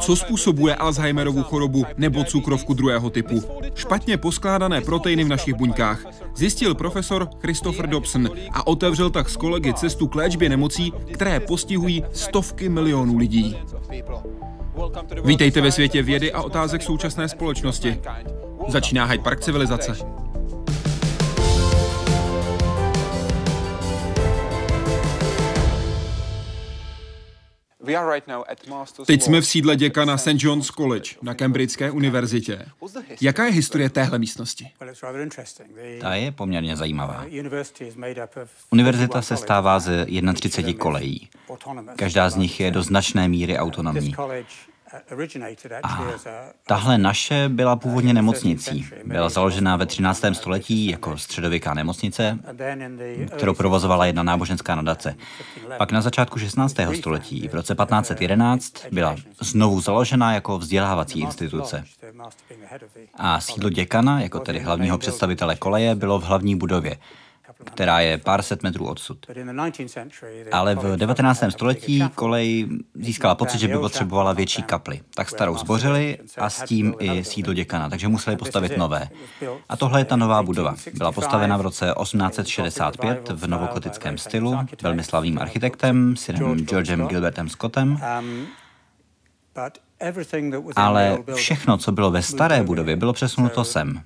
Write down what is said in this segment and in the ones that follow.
Co způsobuje Alzheimerovu chorobu nebo cukrovku druhého typu? Špatně poskládané proteiny v našich buňkách. Zjistil profesor Christopher Dobson a otevřel tak s kolegy cestu k léčbě nemocí, které postihují stovky milionů lidí. Vítejte ve světě vědy a otázek současné společnosti. Začíná Hyde Park civilizace. Teď jsme v sídle děkana St. John's College na Cambridgeské univerzitě. Jaká je historie téhle místnosti? Ta je poměrně zajímavá. Univerzita se stává z 31 kolejí. Každá z nich je do značné míry autonomní. A tahle naše byla původně nemocnicí. Byla založena ve 13. století jako středověká nemocnice, kterou provozovala jedna náboženská nadace. Pak na začátku 16. století, v roce 1511, byla znovu založena jako vzdělávací instituce. A sídlo děkana, jako tedy hlavního představitele koleje, bylo v hlavní budově, která je pár set metrů odsud. Ale v 19. století kolej získala pocit, že by potřebovala větší kaply. Tak starou zbořili a s tím i sídlo děkana, takže museli postavit nové. A tohle je ta nová budova. Byla postavena v roce 1865 v novokotickém stylu, velmi slavným architektem, synem Georgem Gilbertem Scottem. Ale všechno, co bylo ve staré budově, bylo přesunuto sem.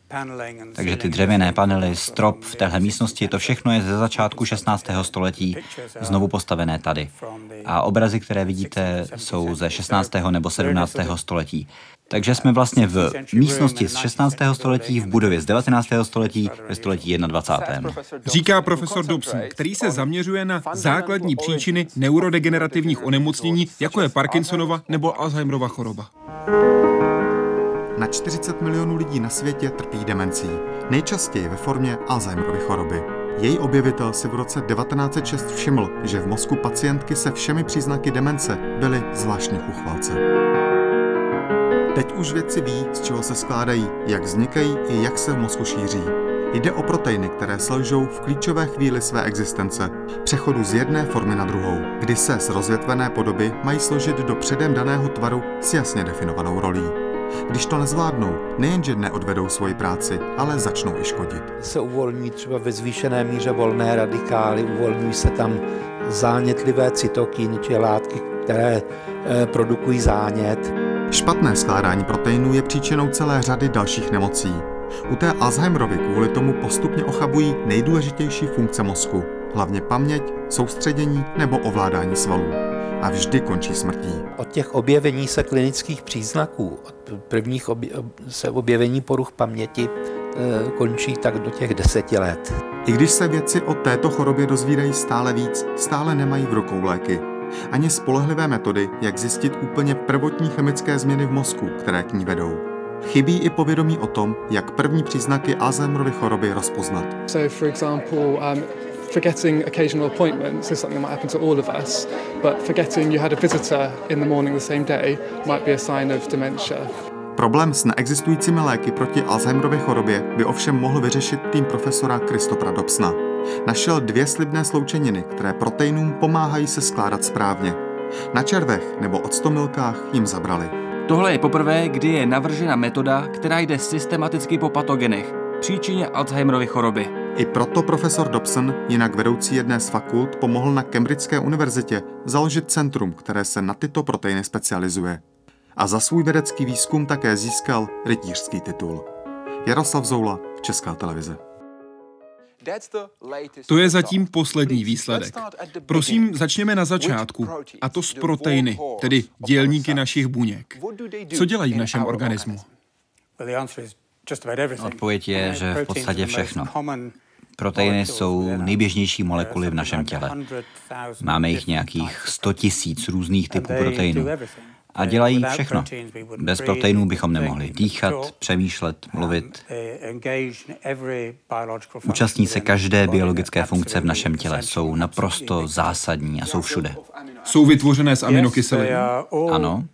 Takže ty dřevěné panely, strop v téhle místnosti, to všechno je ze začátku 16. století znovu postavené tady. A obrazy, které vidíte, jsou ze 16. nebo 17. století. Takže jsme vlastně v místnosti z 16. století, v budově z 19. století, ve století 21. Říká profesor Dobson, který se zaměřuje na základní příčiny neurodegenerativních onemocnění, jako je Parkinsonova nebo Alzheimerova choroba. Na 40 milionů lidí na světě trpí demencí, nejčastěji ve formě Alzheimerovy choroby. Její objevitel si v roce 1906 všiml, že v mozku pacientky se všemi příznaky demence byly zvláštní chuchvalce. Teď už vědci ví, z čeho se skládají, jak vznikají i jak se v mozku šíří. Jde o proteiny, které selžou v klíčové chvíli své existence, přechodu z jedné formy na druhou, kdy se z rozvětvené podoby mají složit do předem daného tvaru s jasně definovanou rolí. Když to nezvládnou, nejenže neodvedou svoji práci, ale začnou i škodit. Se uvolňují třeba ve zvýšené míře volné radikály, uvolňují se tam zánětlivé cytokiny, či látky, které e, produkují zánět. Špatné skládání proteinů je příčinou celé řady dalších nemocí. U té Alzheimerovy kvůli tomu postupně ochabují nejdůležitější funkce mozku, hlavně paměť, soustředění nebo ovládání svalů. A vždy končí smrtí. Od těch objevení se klinických příznaků, od prvních obje, se objevení poruch paměti e, končí tak do těch deseti let. I když se vědci o této chorobě dozvídají stále víc, stále nemají v rukou léky ani spolehlivé metody, jak zjistit úplně prvotní chemické změny v mozku, které k ní vedou. Chybí i povědomí o tom, jak první příznaky Alzheimerovy choroby rozpoznat. So for example, um, forgetting occasional appointments is something that might happen to all of us, but forgetting you had a visitor in the morning the same day might be a sign of dementia. Problém s neexistujícími léky proti Alzheimerově chorobě by ovšem mohl vyřešit tým profesora Kristopra Dobsna. Našel dvě slibné sloučeniny, které proteinům pomáhají se skládat správně. Na červech nebo odstomilkách jim zabrali. Tohle je poprvé, kdy je navržena metoda, která jde systematicky po patogenech, příčině Alzheimerovy choroby. I proto profesor Dobson, jinak vedoucí jedné z fakult, pomohl na Cambridgeské univerzitě založit centrum, které se na tyto proteiny specializuje. A za svůj vědecký výzkum také získal rytířský titul. Jaroslav Zoula, Česká televize. To je zatím poslední výsledek. Prosím, začněme na začátku, a to s proteiny, tedy dělníky našich buněk. Co dělají v našem organismu? Odpověď je, že v podstatě všechno. Proteiny jsou nejběžnější molekuly v našem těle. Máme jich nějakých 100 tisíc různých typů proteinů a dělají všechno. Bez proteinů bychom nemohli dýchat, přemýšlet, mluvit. Účastní se každé biologické funkce v našem těle, jsou naprosto zásadní a jsou všude. Jsou vytvořené z aminokyselin? Ano,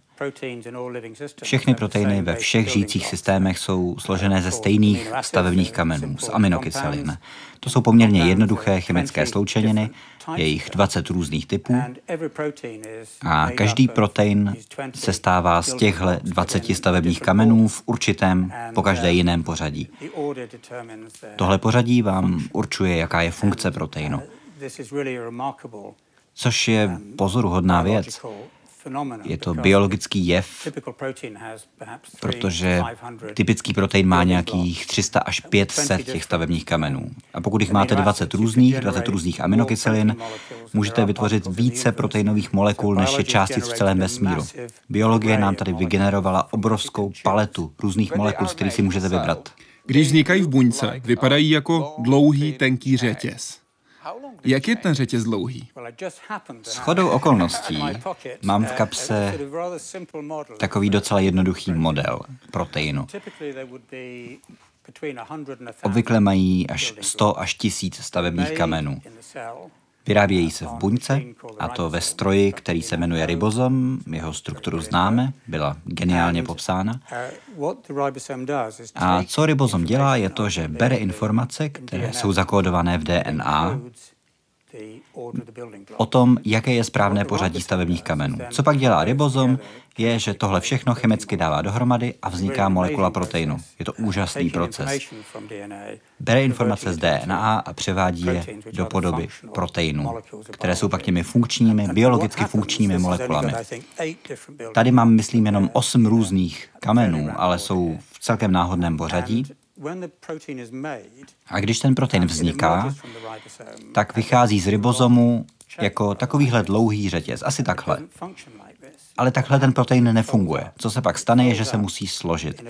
Všechny proteiny ve všech žijících systémech jsou složené ze stejných stavebních kamenů, z aminokyselin. To jsou poměrně jednoduché chemické sloučeniny, je jich 20 různých typů a každý protein se stává z těchto 20 stavebních kamenů v určitém, po každé jiném pořadí. Tohle pořadí vám určuje, jaká je funkce proteinu. Což je pozoruhodná věc. Je to biologický jev, protože typický protein má nějakých 300 až 500 těch stavebních kamenů. A pokud jich máte 20 různých, 20 různých aminokyselin, můžete vytvořit více proteinových molekul, než je částic v celém vesmíru. Biologie nám tady vygenerovala obrovskou paletu různých molekul, z kterých si můžete vybrat. Když vznikají v buňce, vypadají jako dlouhý, tenký řetěz. Jak je ten řetěz dlouhý? S chodou okolností mám v kapse takový docela jednoduchý model proteinu. Obvykle mají až 100 až 1000 stavebních kamenů. Vyrábějí se v buňce, a to ve stroji, který se jmenuje ribozom, jeho strukturu známe, byla geniálně popsána. A co ribozom dělá, je to, že bere informace, které jsou zakódované v DNA, o tom, jaké je správné pořadí stavebních kamenů. Co pak dělá ribozom, je, že tohle všechno chemicky dává dohromady a vzniká molekula proteinu. Je to úžasný proces. Bere informace z DNA a převádí je do podoby proteinů, které jsou pak těmi funkčními, biologicky funkčními molekulami. Tady mám, myslím, jenom osm různých kamenů, ale jsou v celkem náhodném pořadí a když ten protein vzniká, tak vychází z ribozomu jako takovýhle dlouhý řetěz, asi takhle. Ale takhle ten protein nefunguje. Co se pak stane, je, že se musí složit.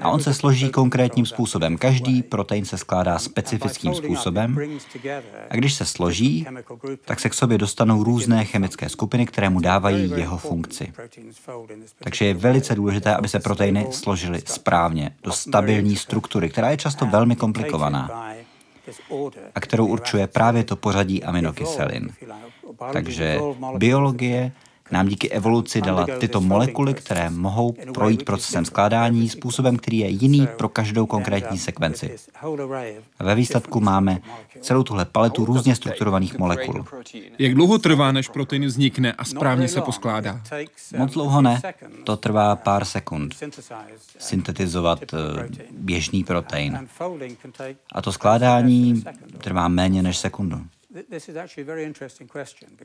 A on se složí konkrétním způsobem. Každý protein se skládá specifickým způsobem. A když se složí, tak se k sobě dostanou různé chemické skupiny, které mu dávají jeho funkci. Takže je velice důležité, aby se proteiny složily správně do stabilní struktury, která je často velmi komplikovaná a kterou určuje právě to pořadí aminokyselin. Takže biologie nám díky evoluci dala tyto molekuly, které mohou projít procesem skládání způsobem, který je jiný pro každou konkrétní sekvenci. Ve výsledku máme celou tuhle paletu různě strukturovaných molekul. Jak dlouho trvá, než protein vznikne a správně se poskládá? Moc dlouho ne. To trvá pár sekund. Syntetizovat eh, běžný protein. A to skládání trvá méně než sekundu.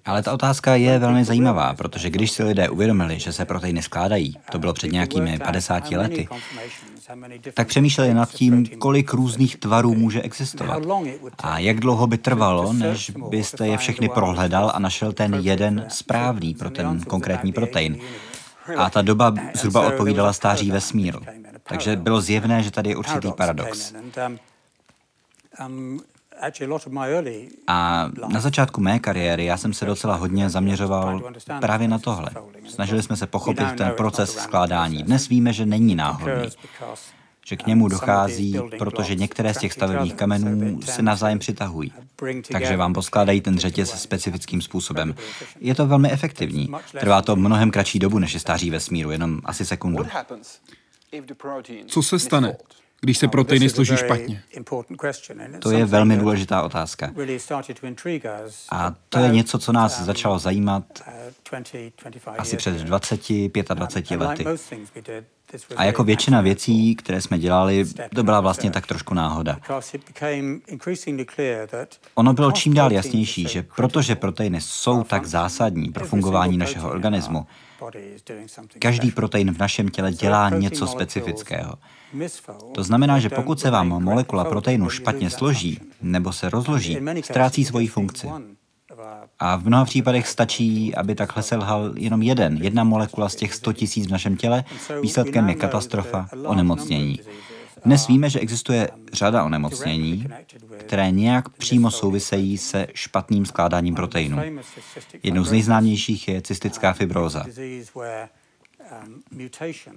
Ale ta otázka je velmi zajímavá, protože když si lidé uvědomili, že se proteiny skládají, to bylo před nějakými 50 lety, tak přemýšleli nad tím, kolik různých tvarů může existovat a jak dlouho by trvalo, než byste je všechny prohledal a našel ten jeden správný pro ten konkrétní protein. A ta doba zhruba odpovídala stáří vesmíru. Takže bylo zjevné, že tady je určitý paradox. A na začátku mé kariéry já jsem se docela hodně zaměřoval právě na tohle. Snažili jsme se pochopit ten proces skládání. Dnes víme, že není náhodný že k němu dochází, protože některé z těch stavebních kamenů se navzájem přitahují. Takže vám poskládají ten řetěz specifickým způsobem. Je to velmi efektivní. Trvá to mnohem kratší dobu, než je stáří vesmíru, jenom asi sekundu. Co se stane, když se proteiny složí špatně? To je velmi důležitá otázka. A to je něco, co nás začalo zajímat asi před 20, 25 lety. A jako většina věcí, které jsme dělali, to byla vlastně tak trošku náhoda. Ono bylo čím dál jasnější, že protože proteiny jsou tak zásadní pro fungování našeho organismu, každý protein v našem těle dělá něco specifického. To znamená, že pokud se vám molekula proteinu špatně složí nebo se rozloží, ztrácí svoji funkci. A v mnoha případech stačí, aby takhle selhal jenom jeden, jedna molekula z těch 100 tisíc v našem těle. Výsledkem je katastrofa, onemocnění. Dnes víme, že existuje řada onemocnění, které nějak přímo souvisejí se špatným skládáním proteinů. Jednou z nejznámějších je cystická fibróza.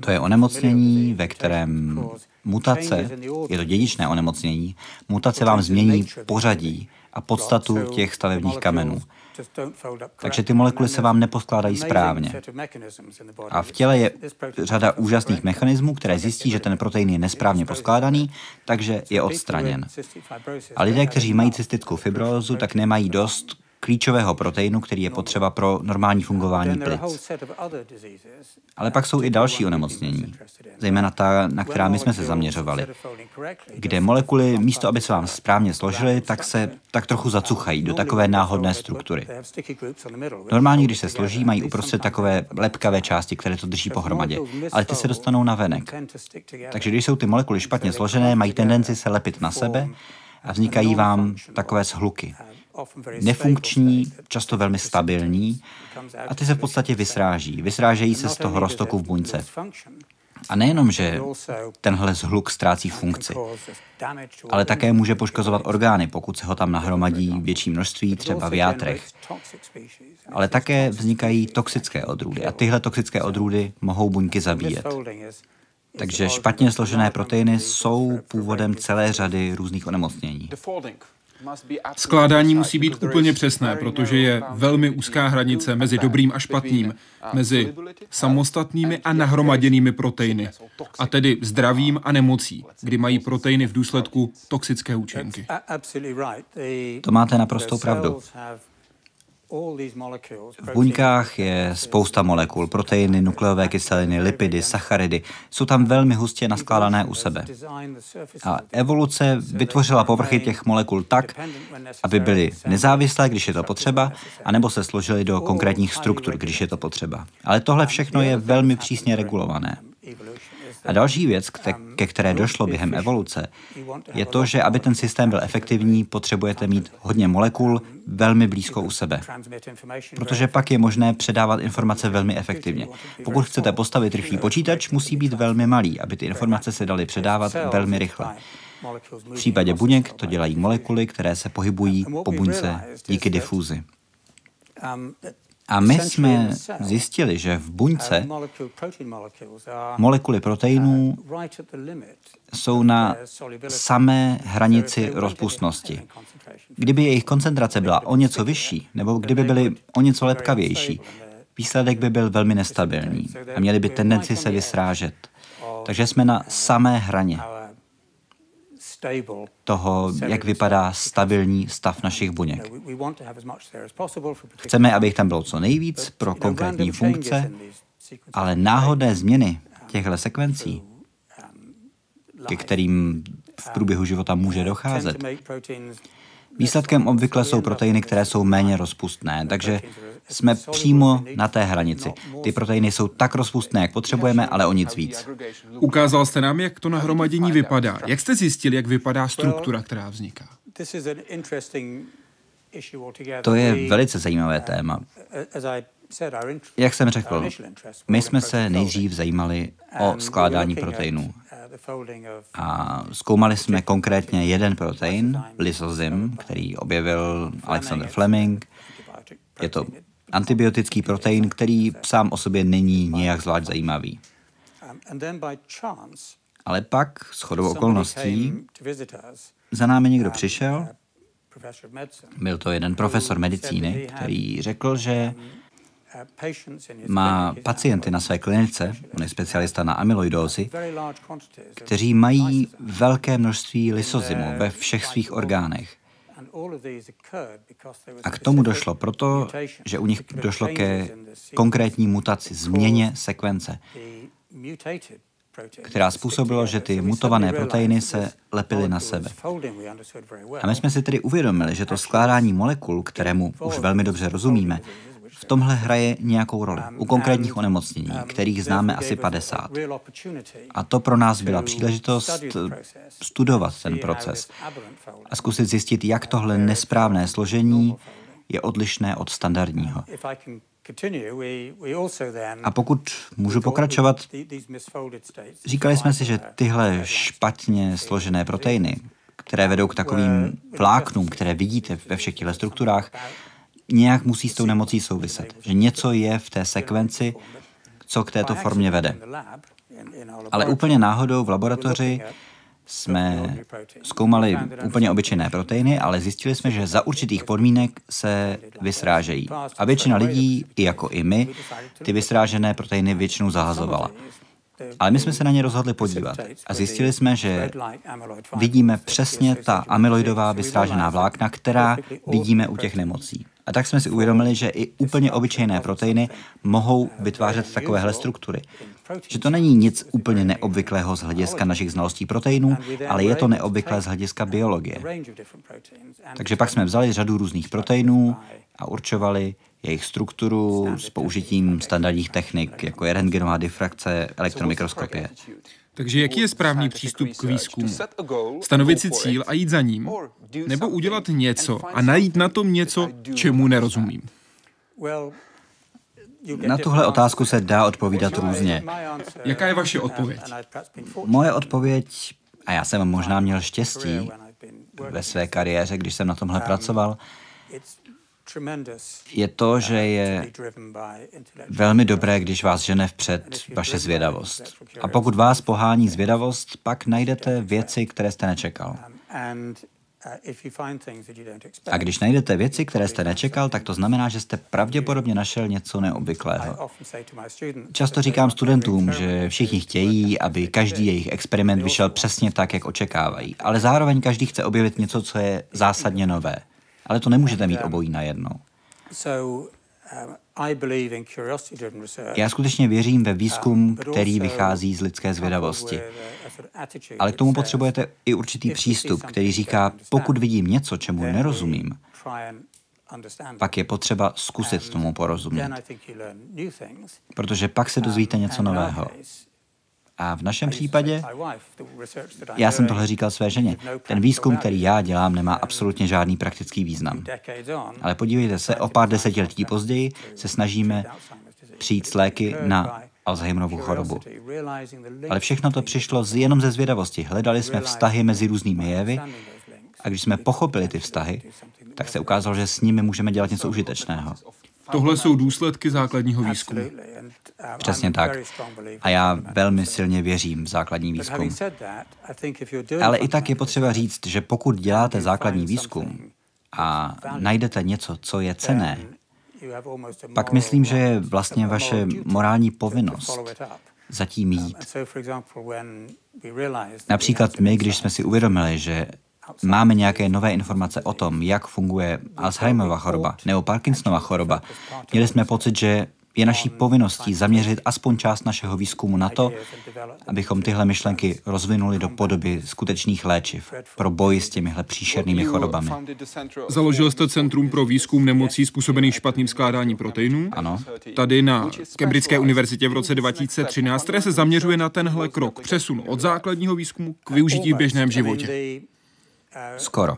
To je onemocnění, ve kterém mutace, je to dědičné onemocnění, mutace vám změní pořadí a podstatu těch stavebních kamenů. Takže ty molekuly se vám neposkládají správně. A v těle je řada úžasných mechanismů, které zjistí, že ten protein je nesprávně poskládaný, takže je odstraněn. A lidé, kteří mají cystickou fibrózu, tak nemají dost klíčového proteinu, který je potřeba pro normální fungování plic. Ale pak jsou i další onemocnění, zejména ta, na která my jsme se zaměřovali, kde molekuly místo, aby se vám správně složily, tak se tak trochu zacuchají do takové náhodné struktury. Normálně, když se složí, mají uprostřed takové lepkavé části, které to drží pohromadě, ale ty se dostanou na venek. Takže když jsou ty molekuly špatně složené, mají tendenci se lepit na sebe a vznikají vám takové shluky nefunkční, často velmi stabilní a ty se v podstatě vysráží. Vysrážejí se z toho roztoku v buňce. A nejenom, že tenhle zhluk ztrácí funkci, ale také může poškozovat orgány, pokud se ho tam nahromadí větší množství, třeba v játrech. Ale také vznikají toxické odrůdy a tyhle toxické odrůdy mohou buňky zabíjet. Takže špatně složené proteiny jsou původem celé řady různých onemocnění. Skládání musí být úplně přesné, protože je velmi úzká hranice mezi dobrým a špatným, mezi samostatnými a nahromaděnými proteiny, a tedy zdravím a nemocí, kdy mají proteiny v důsledku toxické účinky. To máte naprostou pravdu. V buňkách je spousta molekul, proteiny, nukleové kyseliny, lipidy, sacharidy. Jsou tam velmi hustě naskládané u sebe. A evoluce vytvořila povrchy těch molekul tak, aby byly nezávislé, když je to potřeba, anebo se složily do konkrétních struktur, když je to potřeba. Ale tohle všechno je velmi přísně regulované. A další věc, ke které došlo během evoluce, je to, že aby ten systém byl efektivní, potřebujete mít hodně molekul velmi blízko u sebe. Protože pak je možné předávat informace velmi efektivně. Pokud chcete postavit rychlý počítač, musí být velmi malý, aby ty informace se daly předávat velmi rychle. V případě buněk to dělají molekuly, které se pohybují po buňce díky difuzi. A my jsme zjistili, že v buňce molekuly proteinů jsou na samé hranici rozpustnosti. Kdyby jejich koncentrace byla o něco vyšší, nebo kdyby byly o něco lepkavější, výsledek by byl velmi nestabilní a měli by tendenci se vysrážet. Takže jsme na samé hraně toho, jak vypadá stabilní stav našich buněk. Chceme, aby jich tam bylo co nejvíc pro konkrétní funkce, ale náhodné změny těchto sekvencí, ke kterým v průběhu života může docházet, Výsledkem obvykle jsou proteiny, které jsou méně rozpustné, takže jsme přímo na té hranici. Ty proteiny jsou tak rozpustné, jak potřebujeme, ale o nic víc. Ukázal jste nám, jak to nahromadění vypadá. Jak jste zjistili, jak vypadá struktura, která vzniká? To je velice zajímavé téma. Jak jsem řekl, my jsme se nejdřív zajímali o skládání proteinů. A zkoumali jsme konkrétně jeden protein, lysozym, který objevil Alexander Fleming. Je to antibiotický protein, který sám o sobě není nějak zvlášť zajímavý. Ale pak, s chodou okolností, za námi někdo přišel, byl to jeden profesor medicíny, který řekl, že má pacienty na své klinice, on je specialista na amyloidózy, kteří mají velké množství lysozymu ve všech svých orgánech. A k tomu došlo proto, že u nich došlo ke konkrétní mutaci, změně sekvence, která způsobila, že ty mutované proteiny se lepily na sebe. A my jsme si tedy uvědomili, že to skládání molekul, kterému už velmi dobře rozumíme, v tomhle hraje nějakou roli. U konkrétních onemocnění, kterých známe asi 50. A to pro nás byla příležitost studovat ten proces a zkusit zjistit, jak tohle nesprávné složení je odlišné od standardního. A pokud můžu pokračovat, říkali jsme si, že tyhle špatně složené proteiny, které vedou k takovým vláknům, které vidíte ve všech těchto strukturách, nějak musí s tou nemocí souviset. Že něco je v té sekvenci, co k této formě vede. Ale úplně náhodou v laboratoři jsme zkoumali úplně obyčejné proteiny, ale zjistili jsme, že za určitých podmínek se vysrážejí. A většina lidí, i jako i my, ty vysrážené proteiny většinou zahazovala. Ale my jsme se na ně rozhodli podívat a zjistili jsme, že vidíme přesně ta amyloidová vysrážená vlákna, která vidíme u těch nemocí. A tak jsme si uvědomili, že i úplně obyčejné proteiny mohou vytvářet takovéhle struktury. Že to není nic úplně neobvyklého z hlediska našich znalostí proteinů, ale je to neobvyklé z hlediska biologie. Takže pak jsme vzali řadu různých proteinů a určovali jejich strukturu s použitím standardních technik, jako je rentgenová difrakce, elektromikroskopie. Takže jaký je správný přístup k výzkumu? Stanovit si cíl a jít za ním? Nebo udělat něco a najít na tom něco, čemu nerozumím? Na tuhle otázku se dá odpovídat různě. Jaká je vaše odpověď? Moje odpověď, a já jsem možná měl štěstí ve své kariéře, když jsem na tomhle pracoval, je to, že je velmi dobré, když vás žene vpřed vaše zvědavost. A pokud vás pohání zvědavost, pak najdete věci, které jste nečekal. A když najdete věci, které jste nečekal, tak to znamená, že jste pravděpodobně našel něco neobvyklého. Často říkám studentům, že všichni chtějí, aby každý jejich experiment vyšel přesně tak, jak očekávají, ale zároveň každý chce objevit něco, co je zásadně nové. Ale to nemůžete mít obojí najednou. Um, Já skutečně věřím ve výzkum, um, který vychází z lidské zvědavosti. Ale k tomu potřebujete i určitý přístup, který říká, pokud vidím něco, čemu nerozumím, pak je potřeba zkusit tomu porozumět. Protože pak se dozvíte něco nového. A v našem případě, já jsem tohle říkal své ženě, ten výzkum, který já dělám, nemá absolutně žádný praktický význam. Ale podívejte se, o pár desetiletí později se snažíme přijít s léky na Alzheimerovu chorobu. Ale všechno to přišlo z, jenom ze zvědavosti. Hledali jsme vztahy mezi různými jevy a když jsme pochopili ty vztahy, tak se ukázalo, že s nimi můžeme dělat něco užitečného. Tohle jsou důsledky základního výzkumu. Přesně tak. A já velmi silně věřím v základní výzkum. Ale i tak je potřeba říct, že pokud děláte základní výzkum a najdete něco, co je cené, pak myslím, že je vlastně vaše morální povinnost zatím jít. Například my, když jsme si uvědomili, že máme nějaké nové informace o tom, jak funguje Alzheimerova choroba nebo Parkinsonova choroba, měli jsme pocit, že je naší povinností zaměřit aspoň část našeho výzkumu na to, abychom tyhle myšlenky rozvinuli do podoby skutečných léčiv pro boj s těmihle příšernými chorobami. Založil jste Centrum pro výzkum nemocí způsobených špatným skládáním proteinů. Ano. Tady na Cambridgeské univerzitě v roce 2013, které se zaměřuje na tenhle krok přesunu od základního výzkumu k využití v běžném životě. Skoro.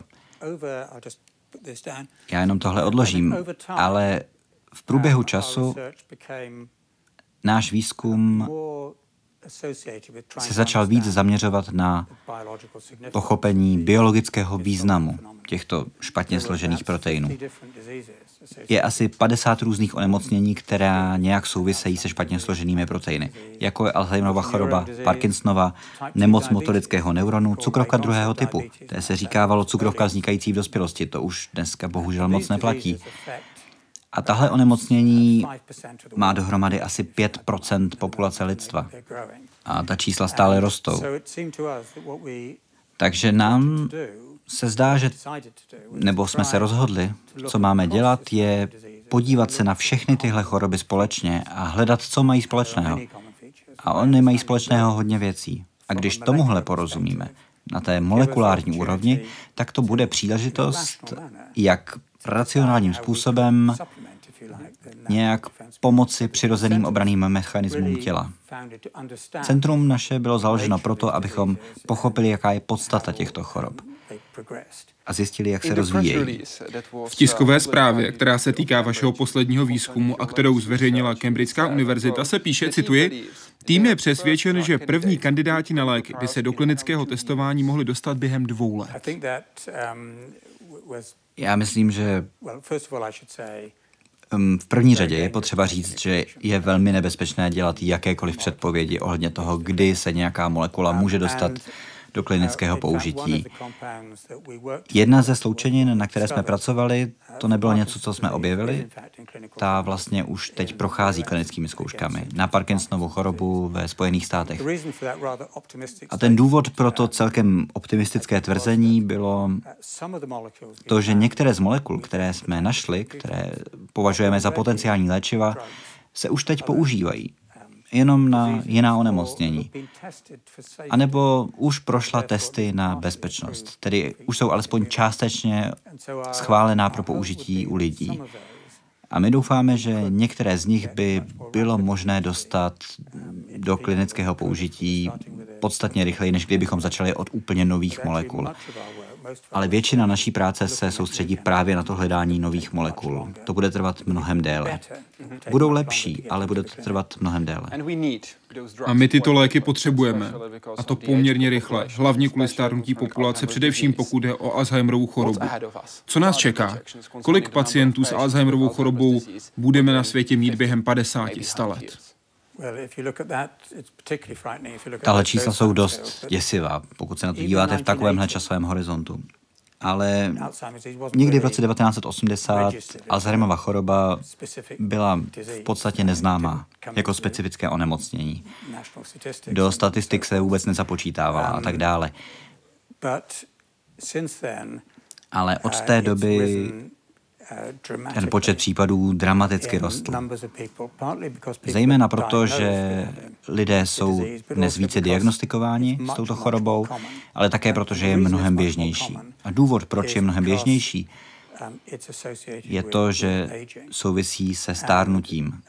Já jenom tohle odložím, ale v průběhu času náš výzkum se začal víc zaměřovat na pochopení biologického významu těchto špatně složených proteinů. Je asi 50 různých onemocnění, která nějak souvisejí se špatně složenými proteiny, jako je Alzheimerova choroba, Parkinsonova, nemoc motorického neuronu, cukrovka druhého typu. To se říkávalo cukrovka vznikající v dospělosti, to už dneska bohužel moc neplatí. A tahle onemocnění má dohromady asi 5% populace lidstva. A ta čísla stále rostou. Takže nám se zdá, že, nebo jsme se rozhodli, co máme dělat, je podívat se na všechny tyhle choroby společně a hledat, co mají společného. A oni mají společného hodně věcí. A když tomuhle porozumíme na té molekulární úrovni, tak to bude příležitost, jak racionálním způsobem nějak pomoci přirozeným obraným mechanismům těla. Centrum naše bylo založeno proto, abychom pochopili, jaká je podstata těchto chorob a zjistili, jak se rozvíjejí. V tiskové zprávě, která se týká vašeho posledního výzkumu a kterou zveřejnila Cambridgeská univerzita, se píše, cituji, Tým je přesvědčen, že první kandidáti na léky by se do klinického testování mohli dostat během dvou let. Já myslím, že V první řadě je potřeba říct, že je velmi nebezpečné dělat jakékoliv předpovědi ohledně toho, kdy se nějaká molekula může dostat do klinického použití. Jedna ze sloučenin, na které jsme pracovali, to nebylo něco, co jsme objevili. Ta vlastně už teď prochází klinickými zkouškami na Parkinsonovu chorobu ve Spojených státech. A ten důvod pro to celkem optimistické tvrzení bylo to, že některé z molekul, které jsme našli, které považujeme za potenciální léčiva, se už teď používají jenom na jiná onemocnění. A nebo už prošla testy na bezpečnost, tedy už jsou alespoň částečně schválená pro použití u lidí. A my doufáme, že některé z nich by bylo možné dostat do klinického použití podstatně rychleji, než kdybychom začali od úplně nových molekul. Ale většina naší práce se soustředí právě na to hledání nových molekul. To bude trvat mnohem déle. Budou lepší, ale bude to trvat mnohem déle. A my tyto léky potřebujeme. A to poměrně rychle, hlavně kvůli stárnutí populace, především pokud jde o Alzheimerovou chorobu. Co nás čeká? Kolik pacientů s Alzheimerovou chorobou budeme na světě mít během 50-100 let? Tahle čísla jsou dost děsivá, pokud se na to díváte v takovémhle časovém horizontu. Ale někdy v roce 1980 Alzheimerova choroba byla v podstatě neznámá jako specifické onemocnění. Do statistik se vůbec nezapočítávala a tak dále. Ale od té doby ten počet případů dramaticky rostl. Zejména proto, že lidé jsou dnes více diagnostikováni s touto chorobou, ale také proto, že je mnohem běžnější. A důvod, proč je mnohem běžnější, je to, že souvisí se stárnutím.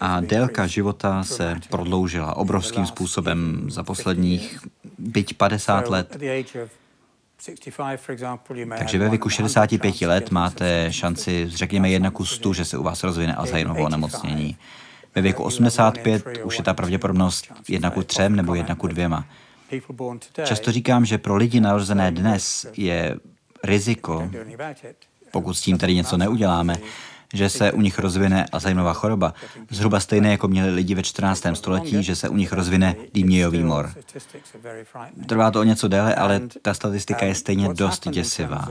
A délka života se prodloužila obrovským způsobem za posledních byť 50 let. Takže ve věku 65 let máte šanci, řekněme, jedna ku 100, že se u vás rozvine Alzheimerovo onemocnění. Ve věku 85 už je ta pravděpodobnost jedna ku třem nebo jedna ku dvěma. Často říkám, že pro lidi narozené dnes je riziko, pokud s tím tady něco neuděláme, že se u nich rozvine Alzheimerova choroba, zhruba stejné jako měli lidi ve 14. století, že se u nich rozvine dýmějový mor. Trvá to o něco déle, ale ta statistika je stejně dost děsivá.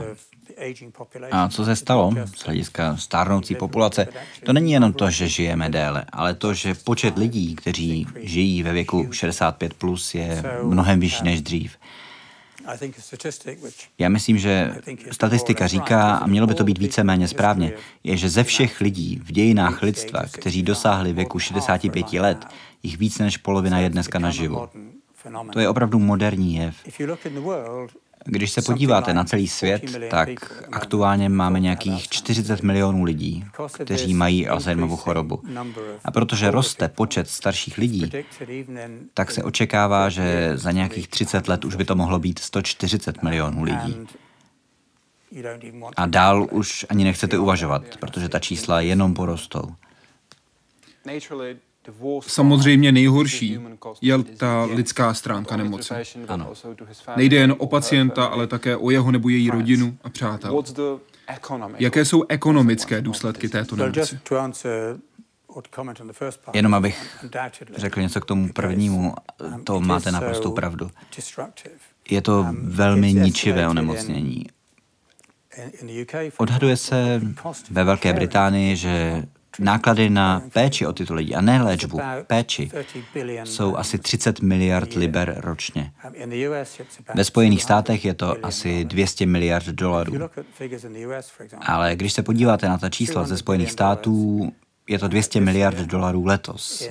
A co se stalo z hlediska stárnoucí populace? To není jenom to, že žijeme déle, ale to, že počet lidí, kteří žijí ve věku 65 plus, je mnohem vyšší než dřív. Já myslím, že statistika říká, a mělo by to být víceméně správně, je, že ze všech lidí v dějinách lidstva, kteří dosáhli věku 65 let, jich víc než polovina je dneska naživu. To je opravdu moderní jev. Když se podíváte na celý svět, tak aktuálně máme nějakých 40 milionů lidí, kteří mají Alzheimerovu chorobu. A protože roste počet starších lidí, tak se očekává, že za nějakých 30 let už by to mohlo být 140 milionů lidí. A dál už ani nechcete uvažovat, protože ta čísla jenom porostou. Samozřejmě nejhorší je ta lidská stránka nemoci. Ano. Nejde jen o pacienta, ale také o jeho nebo její rodinu a přátel. Jaké jsou ekonomické důsledky této nemoci? Jenom abych řekl něco k tomu prvnímu, to máte naprostou pravdu. Je to velmi ničivé onemocnění. Odhaduje se ve Velké Británii, že Náklady na péči o tyto lidi, a ne léčbu, péči, jsou asi 30 miliard liber ročně. Ve Spojených státech je to asi 200 miliard dolarů. Ale když se podíváte na ta čísla ze Spojených států, je to 200 miliard dolarů letos,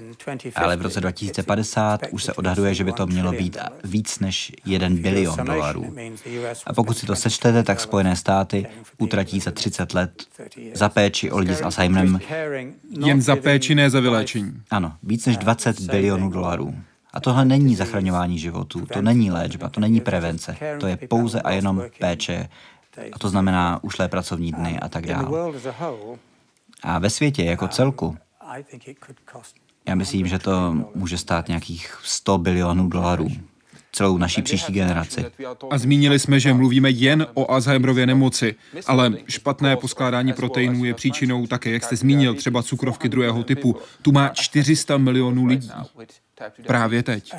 ale v roce 2050 už se odhaduje, že by to mělo být víc než 1 bilion dolarů. A pokud si to sečtete, tak Spojené státy utratí za 30 let za péči o lidi s Alzheimerem. Jen za péči, ne za vyléčení. Ano, víc než 20 bilionů dolarů. A tohle není zachraňování životů, to není léčba, to není prevence, to je pouze a jenom péče. A to znamená ušlé pracovní dny a tak dále. A ve světě jako celku, já myslím, že to může stát nějakých 100 bilionů dolarů. celou naší příští generaci. A zmínili jsme, že mluvíme jen o Alzheimerově nemoci, ale špatné poskládání proteinů je příčinou také, jak jste zmínil, třeba cukrovky druhého typu. Tu má 400 milionů lidí. Právě teď.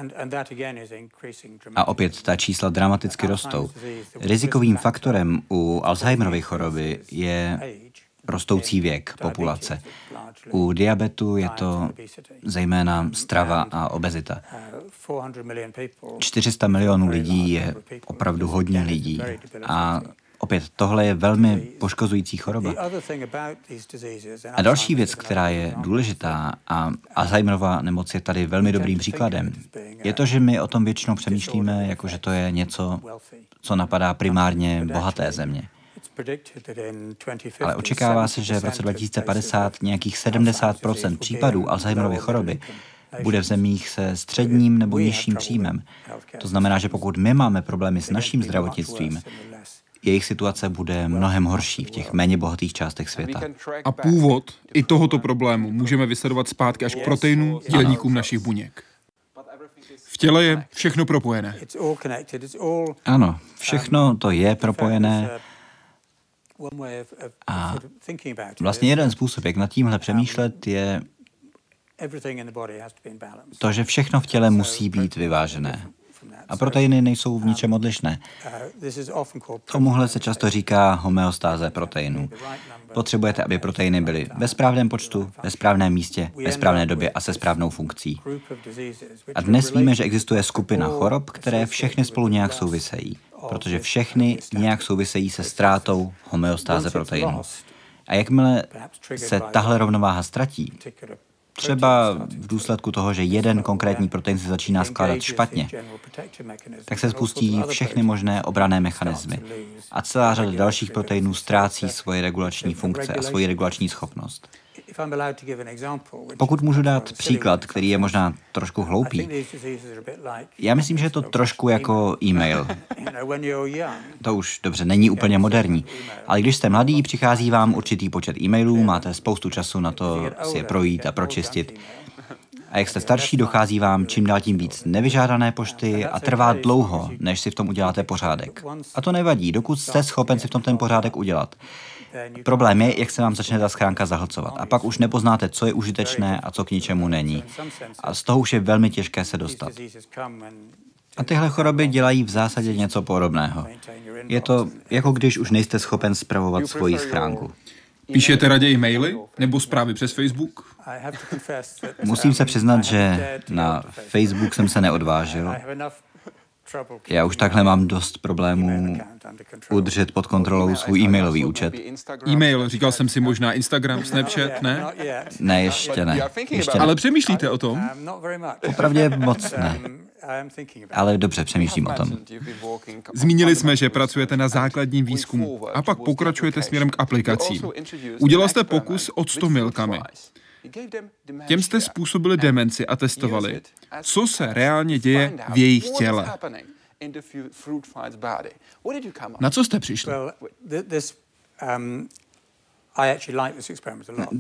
A opět ta čísla dramaticky rostou. Rizikovým faktorem u Alzheimerovy choroby je rostoucí věk populace. U diabetu je to zejména strava a obezita. 400 milionů lidí je opravdu hodně lidí a Opět, tohle je velmi poškozující choroba. A další věc, která je důležitá, a Alzheimerova nemoc je tady velmi dobrým příkladem, je to, že my o tom většinou přemýšlíme, jako že to je něco, co napadá primárně bohaté země. Ale očekává se, že v roce 2050 nějakých 70% případů Alzheimerovy choroby bude v zemích se středním nebo nižším příjmem. To znamená, že pokud my máme problémy s naším zdravotnictvím, jejich situace bude mnohem horší v těch méně bohatých částech světa. A původ i tohoto problému můžeme vysledovat zpátky až k proteinům, dělníkům našich buněk. V těle je všechno propojené. Ano, všechno to je propojené. A vlastně jeden způsob, jak nad tímhle přemýšlet, je to, že všechno v těle musí být vyvážené a proteiny nejsou v ničem odlišné. Tomuhle se často říká homeostáze proteinů. Potřebujete, aby proteiny byly ve správném počtu, ve správném místě, ve správné době a se správnou funkcí. A dnes víme, že existuje skupina chorob, které všechny spolu nějak souvisejí, protože všechny nějak souvisejí se ztrátou homeostáze proteinů. A jakmile se tahle rovnováha ztratí, třeba v důsledku toho, že jeden konkrétní protein se začíná skládat špatně, tak se spustí všechny možné obrané mechanismy a celá řada dalších proteinů ztrácí svoje regulační funkce a svoji regulační schopnost. Pokud můžu dát příklad, který je možná trošku hloupý, já myslím, že je to trošku jako e-mail. To už dobře není úplně moderní, ale když jste mladý, přichází vám určitý počet e-mailů, máte spoustu času na to si je projít a pročistit. A jak jste starší, dochází vám čím dál tím víc nevyžádané pošty a trvá dlouho, než si v tom uděláte pořádek. A to nevadí, dokud jste schopen si v tom ten pořádek udělat. Problém je, jak se vám začne ta schránka zahlcovat. A pak už nepoznáte, co je užitečné a co k ničemu není. A z toho už je velmi těžké se dostat. A tyhle choroby dělají v zásadě něco podobného. Je to jako když už nejste schopen spravovat svoji schránku. Píšete raději maily nebo zprávy přes Facebook? Musím se přiznat, že na Facebook jsem se neodvážil. Já už takhle mám dost problémů udržet pod kontrolou svůj e-mailový účet. E-mail, říkal jsem si možná Instagram, Snapchat, ne? Ne, ještě ne. Ještě ne. Ale přemýšlíte o tom? Opravdě moc ne. Ale dobře, přemýšlím o tom. Zmínili jsme, že pracujete na základním výzkumu a pak pokračujete směrem k aplikacím. Udělal jste pokus od 100 milkami. Těm jste způsobili demenci a testovali, co se reálně děje v jejich těle. Na co jste přišli? Um,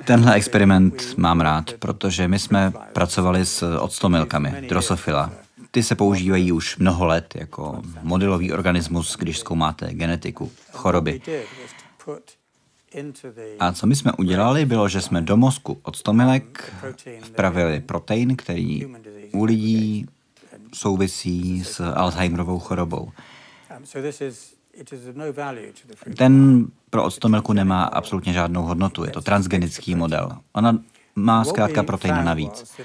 Tenhle experiment mám rád, protože my jsme pracovali s octomilkami, drosofila. Ty se používají už mnoho let jako modelový organismus, když zkoumáte genetiku, choroby. A co my jsme udělali, bylo, že jsme do mozku od stomilek vpravili protein, který u lidí souvisí s Alzheimerovou chorobou. Ten pro octomilku nemá absolutně žádnou hodnotu, je to transgenický model. Ona má zkrátka protein navíc.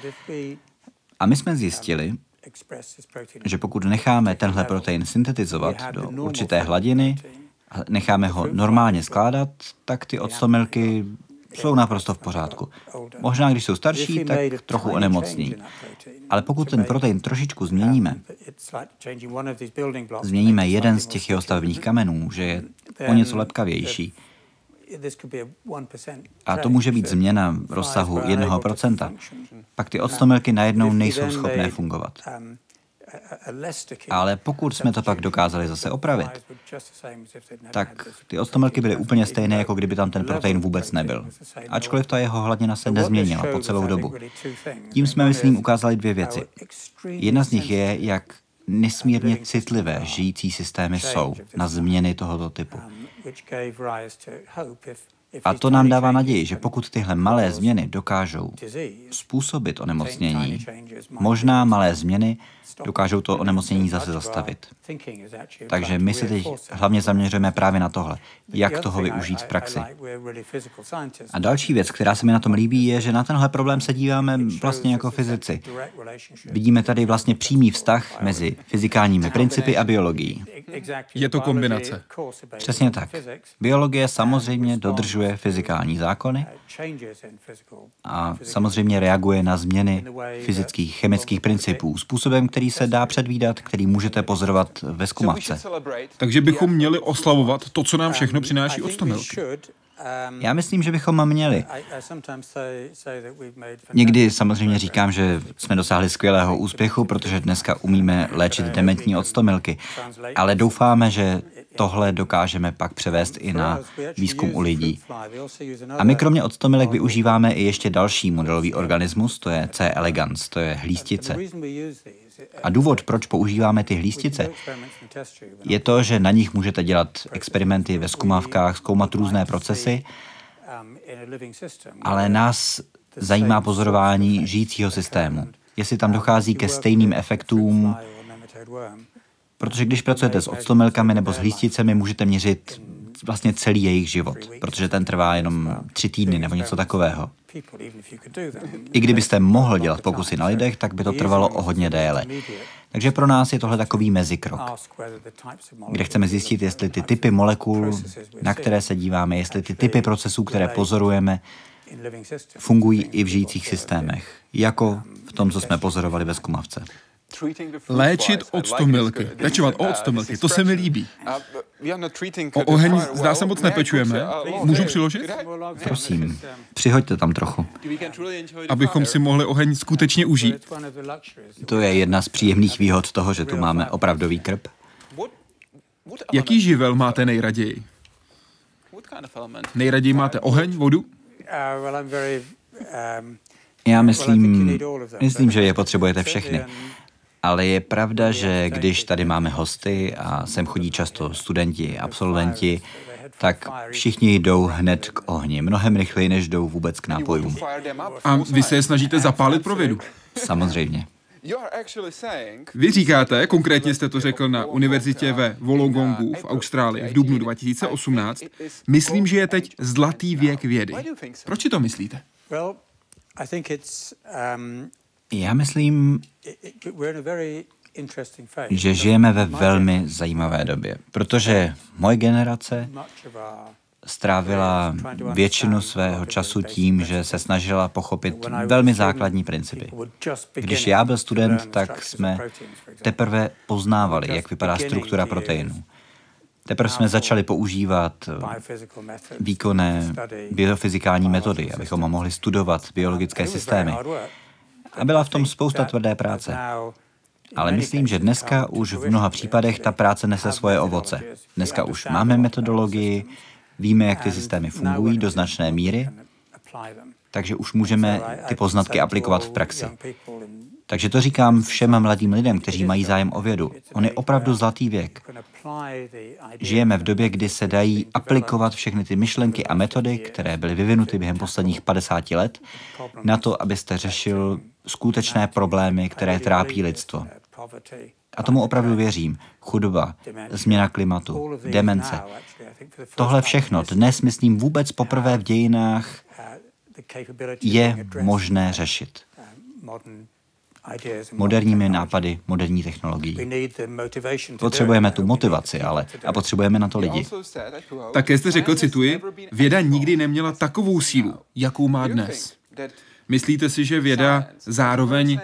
A my jsme zjistili, že pokud necháme tenhle protein syntetizovat do určité hladiny, necháme ho normálně skládat, tak ty octomilky jsou naprosto v pořádku. Možná, když jsou starší, tak trochu onemocní. Ale pokud ten protein trošičku změníme, změníme jeden z těch jeho stavebních kamenů, že je o něco lepkavější, a to může být změna v rozsahu 1%, pak ty octomilky najednou nejsou schopné fungovat. Ale pokud jsme to pak dokázali zase opravit, tak ty octomilky byly úplně stejné, jako kdyby tam ten protein vůbec nebyl. Ačkoliv ta jeho hladina se nezměnila po celou dobu. Tím jsme, myslím, ukázali dvě věci. Jedna z nich je, jak nesmírně citlivé žijící systémy jsou na změny tohoto typu. A to nám dává naději, že pokud tyhle malé změny dokážou způsobit onemocnění, možná malé změny dokážou to onemocnění zase zastavit. Takže my se teď hlavně zaměřujeme právě na tohle, jak toho využít v praxi. A další věc, která se mi na tom líbí, je, že na tenhle problém se díváme vlastně jako fyzici. Vidíme tady vlastně přímý vztah mezi fyzikálními principy a biologií. Je to kombinace. Přesně tak. Biologie samozřejmě dodržuje fyzikální zákony a samozřejmě reaguje na změny fyzických, chemických principů způsobem, který se dá předvídat, který můžete pozorovat ve zkumavce. Takže bychom měli oslavovat to, co nám všechno přináší octomilky. Já myslím, že bychom měli. Někdy samozřejmě říkám, že jsme dosáhli skvělého úspěchu, protože dneska umíme léčit dementní octomilky, ale doufáme, že tohle dokážeme pak převést i na výzkum u lidí. A my kromě octomilek využíváme i ještě další modelový organismus, to je C. elegans, to je hlístice. A důvod, proč používáme ty hlístice, je to, že na nich můžete dělat experimenty ve zkumávkách, zkoumat různé procesy, ale nás zajímá pozorování žijícího systému. Jestli tam dochází ke stejným efektům, protože když pracujete s octomilkami nebo s hlísticemi, můžete měřit vlastně celý jejich život, protože ten trvá jenom tři týdny nebo něco takového. I kdybyste mohl dělat pokusy na lidech, tak by to trvalo o hodně déle. Takže pro nás je tohle takový mezikrok, kde chceme zjistit, jestli ty typy molekul, na které se díváme, jestli ty typy procesů, které pozorujeme, fungují i v žijících systémech, jako v tom, co jsme pozorovali ve zkumavce. Léčit octomilky, pečovat o octomilky, to se mi líbí. O oheň zdá se moc nepečujeme. Můžu přiložit? Prosím, přihoďte tam trochu. Abychom si mohli oheň skutečně užít. To je jedna z příjemných výhod toho, že tu máme opravdový krb. Jaký živel máte nejraději? Nejraději máte oheň, vodu? Já myslím, myslím, že je potřebujete všechny. Ale je pravda, že když tady máme hosty a sem chodí často studenti, absolventi, tak všichni jdou hned k ohni, mnohem rychleji, než jdou vůbec k nápojům. A vy se je snažíte zapálit pro vědu? Samozřejmě. Vy říkáte, konkrétně jste to řekl na univerzitě ve Wollongongu v Austrálii v dubnu 2018, myslím, že je teď zlatý věk vědy. Proč to myslíte? Já myslím, že žijeme ve velmi zajímavé době, protože moje generace strávila většinu svého času tím, že se snažila pochopit velmi základní principy. Když já byl student, tak jsme teprve poznávali, jak vypadá struktura proteinů. Teprve jsme začali používat výkonné biofyzikální metody, abychom mohli studovat biologické systémy. A byla v tom spousta tvrdé práce. Ale myslím, že dneska už v mnoha případech ta práce nese svoje ovoce. Dneska už máme metodologii, víme, jak ty systémy fungují do značné míry, takže už můžeme ty poznatky aplikovat v praxi. Takže to říkám všem mladým lidem, kteří mají zájem o vědu. On je opravdu zlatý věk. Žijeme v době, kdy se dají aplikovat všechny ty myšlenky a metody, které byly vyvinuty během posledních 50 let, na to, abyste řešil skutečné problémy, které trápí lidstvo. A tomu opravdu věřím. Chudoba, změna klimatu, demence. Tohle všechno dnes, myslím, vůbec poprvé v dějinách je možné řešit moderními nápady, moderní technologií. Potřebujeme tu motivaci, ale a potřebujeme na to lidi. Také jste řekl, cituji, věda nikdy neměla takovou sílu, jakou má dnes. Myslíte si, že věda zároveň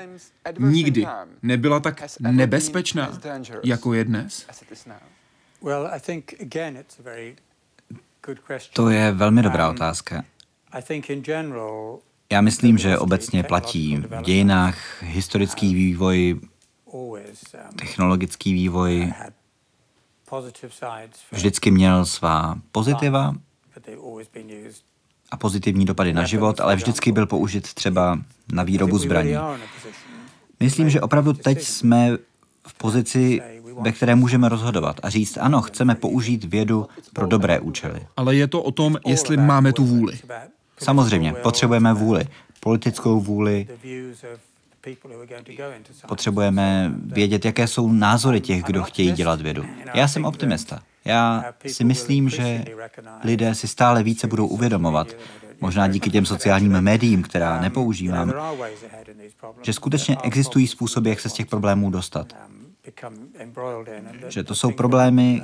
nikdy nebyla tak nebezpečná, jako je dnes? To je velmi dobrá otázka. Já myslím, že obecně platí v dějinách historický vývoj, technologický vývoj vždycky měl svá pozitiva a pozitivní dopady na život, ale vždycky byl použit třeba na výrobu zbraní. Myslím, že opravdu teď jsme v pozici, ve které můžeme rozhodovat a říct, ano, chceme použít vědu pro dobré účely. Ale je to o tom, jestli máme tu vůli. Samozřejmě, potřebujeme vůli, politickou vůli, potřebujeme vědět, jaké jsou názory těch, kdo chtějí dělat vědu. Já jsem optimista. Já si myslím, že lidé si stále více budou uvědomovat, možná díky těm sociálním médiím, která nepoužívám, že skutečně existují způsoby, jak se z těch problémů dostat. Že to jsou problémy,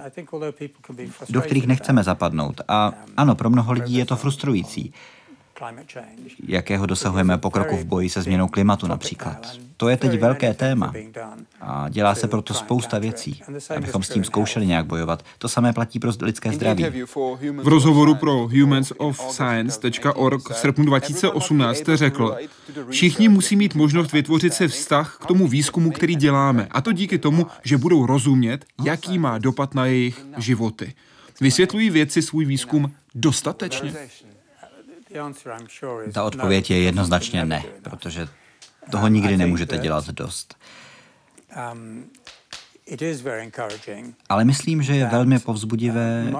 do kterých nechceme zapadnout. A ano, pro mnoho lidí je to frustrující jakého dosahujeme pokroku v boji se změnou klimatu například. To je teď velké téma a dělá se proto spousta věcí, abychom s tím zkoušeli nějak bojovat. To samé platí pro lidské zdraví. V rozhovoru pro humansofscience.org v srpnu 2018 jste řekl, všichni musí mít možnost vytvořit se vztah k tomu výzkumu, který děláme, a to díky tomu, že budou rozumět, jaký má dopad na jejich životy. Vysvětlují vědci svůj výzkum dostatečně? Ta odpověď je jednoznačně ne, protože toho nikdy nemůžete dělat dost. Um, Ale myslím, že je velmi povzbudivé,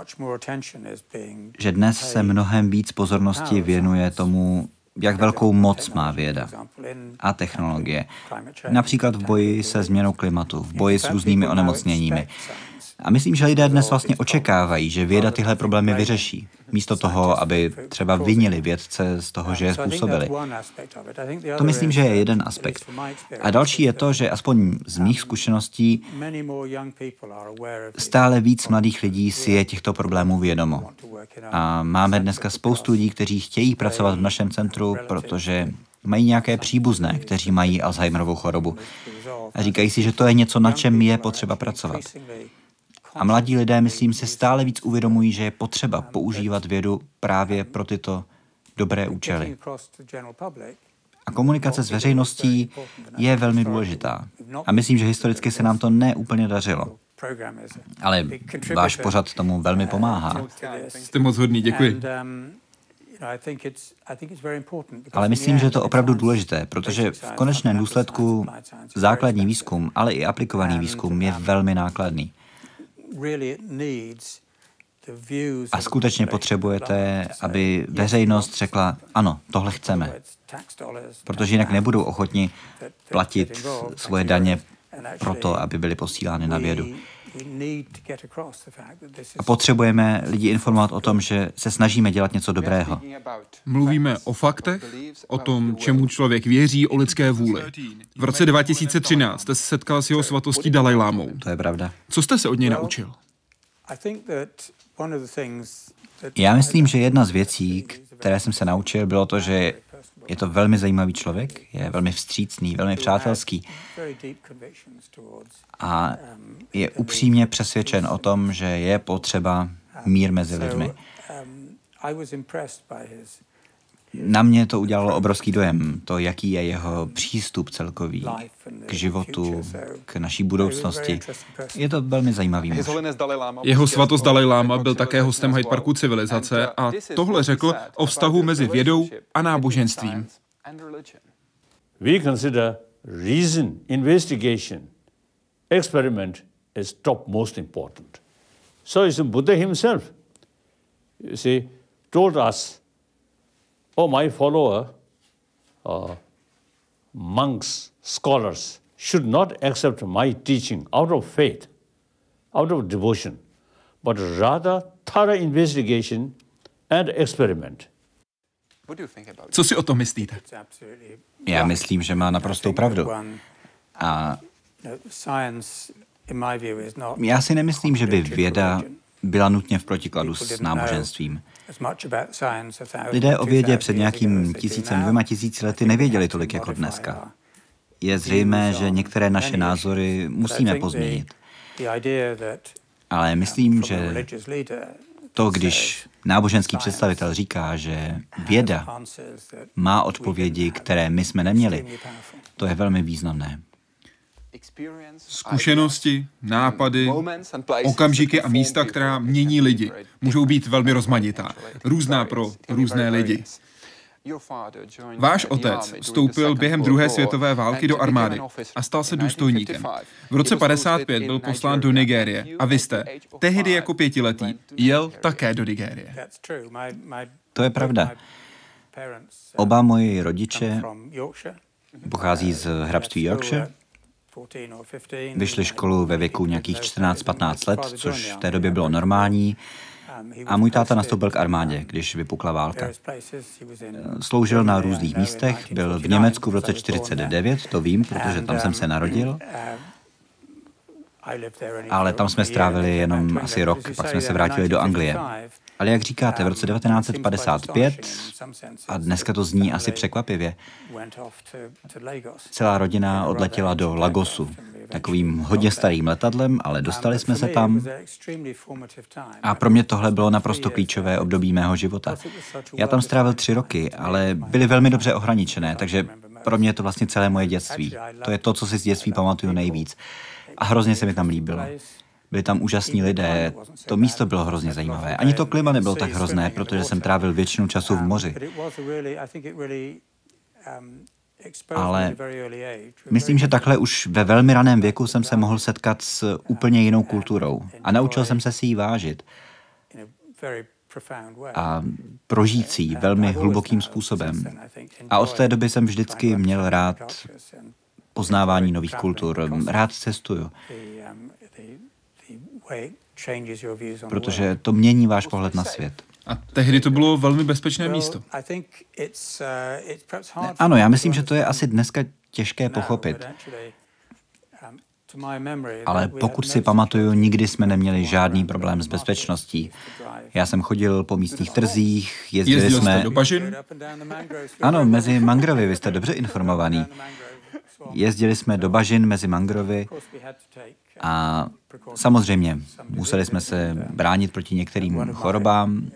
že dnes se mnohem víc pozornosti věnuje tomu, jak velkou moc má věda a technologie. Například v boji se změnou klimatu, v boji s různými onemocněními. A myslím, že lidé dnes vlastně očekávají, že věda tyhle problémy vyřeší, místo toho, aby třeba vinili vědce z toho, že je způsobili. To myslím, že je jeden aspekt. A další je to, že aspoň z mých zkušeností stále víc mladých lidí si je těchto problémů vědomo. A máme dneska spoustu lidí, kteří chtějí pracovat v našem centru, protože mají nějaké příbuzné, kteří mají Alzheimerovou chorobu. A říkají si, že to je něco, na čem je potřeba pracovat. A mladí lidé, myslím, si stále víc uvědomují, že je potřeba používat vědu právě pro tyto dobré účely. A komunikace s veřejností je velmi důležitá. A myslím, že historicky se nám to neúplně dařilo. Ale váš pořad tomu velmi pomáhá. Jste moc hodný, děkuji. Ale myslím, že je to opravdu důležité, protože v konečném důsledku základní výzkum, ale i aplikovaný výzkum je velmi nákladný. A skutečně potřebujete, aby veřejnost řekla, ano, tohle chceme. Protože jinak nebudou ochotni platit svoje daně proto, aby byly posílány na vědu. A potřebujeme lidi informovat o tom, že se snažíme dělat něco dobrého. Mluvíme o faktech, o tom, čemu člověk věří, o lidské vůli. V roce 2013 jste se setkal s jeho svatostí Dalajlámou. To je pravda. Co jste se od něj naučil? Já myslím, že jedna z věcí, které jsem se naučil, bylo to, že je to velmi zajímavý člověk, je velmi vstřícný, velmi přátelský a je upřímně přesvědčen o tom, že je potřeba mír mezi lidmi. Na mě to udělalo obrovský dojem, to, jaký je jeho přístup celkový k životu, k naší budoucnosti. Je to velmi zajímavý muž. Jeho svatost Dalai Lama byl také hostem Hyde Parku civilizace a tohle řekl o vztahu mezi vědou a náboženstvím. We consider reason, investigation, experiment is top most important. So is Buddha himself, you see, told us oh, my follower, uh, monks, scholars, should not accept my teaching out of faith, out of devotion, but rather thorough investigation and experiment. Co si o tom myslíte? Já myslím, že má naprostou pravdu. A já si nemyslím, že by věda byla nutně v protikladu s náboženstvím. Lidé o vědě před nějakým tisícem, dvěma tisíci lety nevěděli tolik jako dneska. Je zřejmé, že některé naše názory musíme pozměnit. Ale myslím, že to, když náboženský představitel říká, že věda má odpovědi, které my jsme neměli, to je velmi významné. Zkušenosti, nápady, okamžiky a místa, která mění lidi, můžou být velmi rozmanitá, různá pro různé lidi. Váš otec vstoupil během druhé světové války do armády a stal se důstojníkem. V roce 55 byl poslán do Nigérie a vy jste, tehdy jako pětiletý, jel také do Nigérie. To je pravda. Oba moji rodiče pochází z hrabství Yorkshire, vyšli školu ve věku nějakých 14-15 let, což v té době bylo normální. A můj táta nastoupil k armádě, když vypukla válka. Sloužil na různých místech, byl v Německu v roce 49, to vím, protože tam jsem se narodil. Ale tam jsme strávili jenom asi rok, pak jsme se vrátili do Anglie. Ale jak říkáte, v roce 1955, a dneska to zní asi překvapivě, celá rodina odletěla do Lagosu, takovým hodně starým letadlem, ale dostali jsme se tam. A pro mě tohle bylo naprosto klíčové období mého života. Já tam strávil tři roky, ale byly velmi dobře ohraničené, takže pro mě je to vlastně celé moje dětství. To je to, co si z dětství pamatuju nejvíc. A hrozně se mi tam líbilo. Byli tam úžasní lidé, to místo bylo hrozně zajímavé. Ani to klima nebylo tak hrozné, protože jsem trávil většinu času v moři. Ale myslím, že takhle už ve velmi raném věku jsem se mohl setkat s úplně jinou kulturou a naučil jsem se si ji vážit a prožít si ji velmi hlubokým způsobem. A od té doby jsem vždycky měl rád poznávání nových kultur. Rád cestuju protože to mění váš pohled na svět. A tehdy to bylo velmi bezpečné místo. Uh, ano, já myslím, že to je asi dneska těžké pochopit. Um, Ale pokud si pamatuju, nikdy jsme neměli žádný problém s bezpečností. Já jsem chodil po místních trzích, jezdili Jezdil jsme... Jste do bažin? Ano, mezi mangrovy, vy jste dobře informovaný. Jezdili jsme do bažin mezi mangrovy a samozřejmě museli jsme se bránit proti některým chorobám.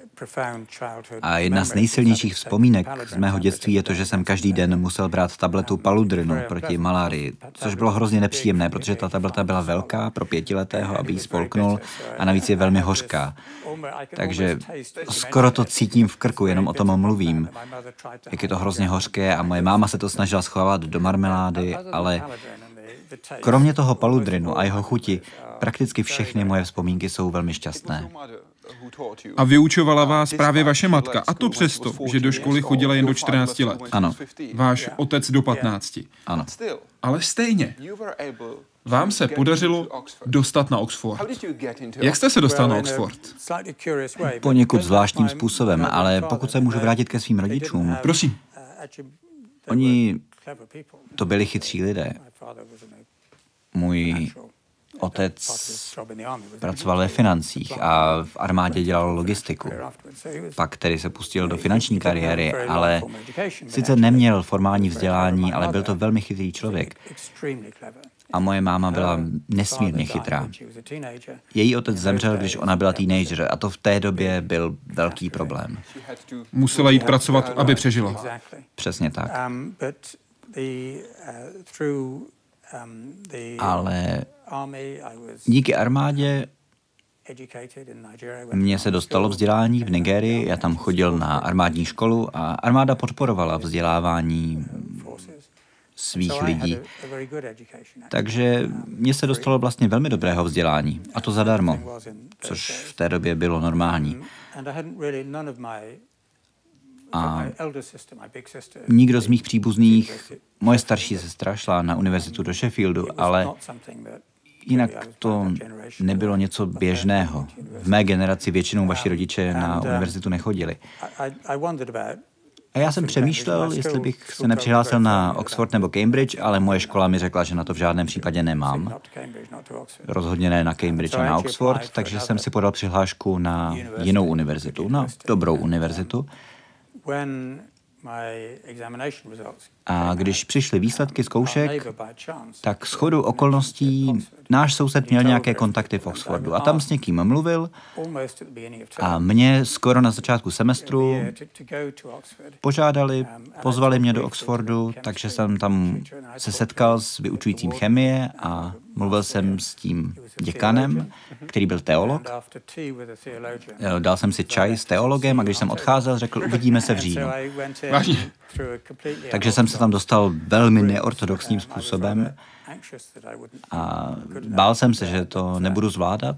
A jedna z nejsilnějších vzpomínek z mého dětství je to, že jsem každý den musel brát tabletu paludrinu proti malárii, což bylo hrozně nepříjemné, protože ta tableta byla velká pro pětiletého, aby ji spolknul a navíc je velmi hořká. Takže skoro to cítím v krku, jenom o tom mluvím, jak je to hrozně hořké a moje máma se to snažila schovávat do marmelády, ale kromě toho paludrinu a jeho chuti, prakticky všechny moje vzpomínky jsou velmi šťastné. A vyučovala vás právě vaše matka, a to přesto, že do školy chodila jen do 14 let. Ano. Váš otec do 15. Ano. Ale stejně, vám se podařilo dostat na Oxford. Jak jste se dostal na Oxford? Poněkud zvláštním způsobem, ale pokud se můžu vrátit ke svým rodičům. Prosím. Oni to byli chytří lidé. Můj Otec pracoval ve financích a v armádě dělal logistiku. Pak tedy se pustil do finanční kariéry, ale sice neměl formální vzdělání, ale byl to velmi chytrý člověk. A moje máma byla nesmírně chytrá. Její otec zemřel, když ona byla teenager a to v té době byl velký problém. Musela jít pracovat, aby přežila. Přesně tak. Ale Díky armádě mně se dostalo vzdělání v Nigerii, já tam chodil na armádní školu a armáda podporovala vzdělávání svých lidí. Takže mně se dostalo vlastně velmi dobrého vzdělání, a to zadarmo, což v té době bylo normální. A nikdo z mých příbuzných, moje starší sestra šla na univerzitu do Sheffieldu, ale Jinak to nebylo něco běžného. V mé generaci většinou vaši rodiče na univerzitu nechodili. A já jsem přemýšlel, jestli bych se nepřihlásil na Oxford nebo Cambridge, ale moje škola mi řekla, že na to v žádném případě nemám. Rozhodně ne na Cambridge a na Oxford, takže jsem si podal přihlášku na jinou univerzitu, na dobrou univerzitu. A když přišly výsledky zkoušek, tak schodu okolností náš soused měl nějaké kontakty v Oxfordu a tam s někým mluvil a mě skoro na začátku semestru požádali, um, pozvali mě do Oxfordu, takže jsem tam se setkal s vyučujícím chemie a Mluvil jsem s tím děkanem, který byl teolog. Dal jsem si čaj s teologem a když jsem odcházel, řekl, uvidíme se v říjnu. Takže jsem se tam dostal velmi neortodoxním způsobem a bál jsem se, že to nebudu zvládat,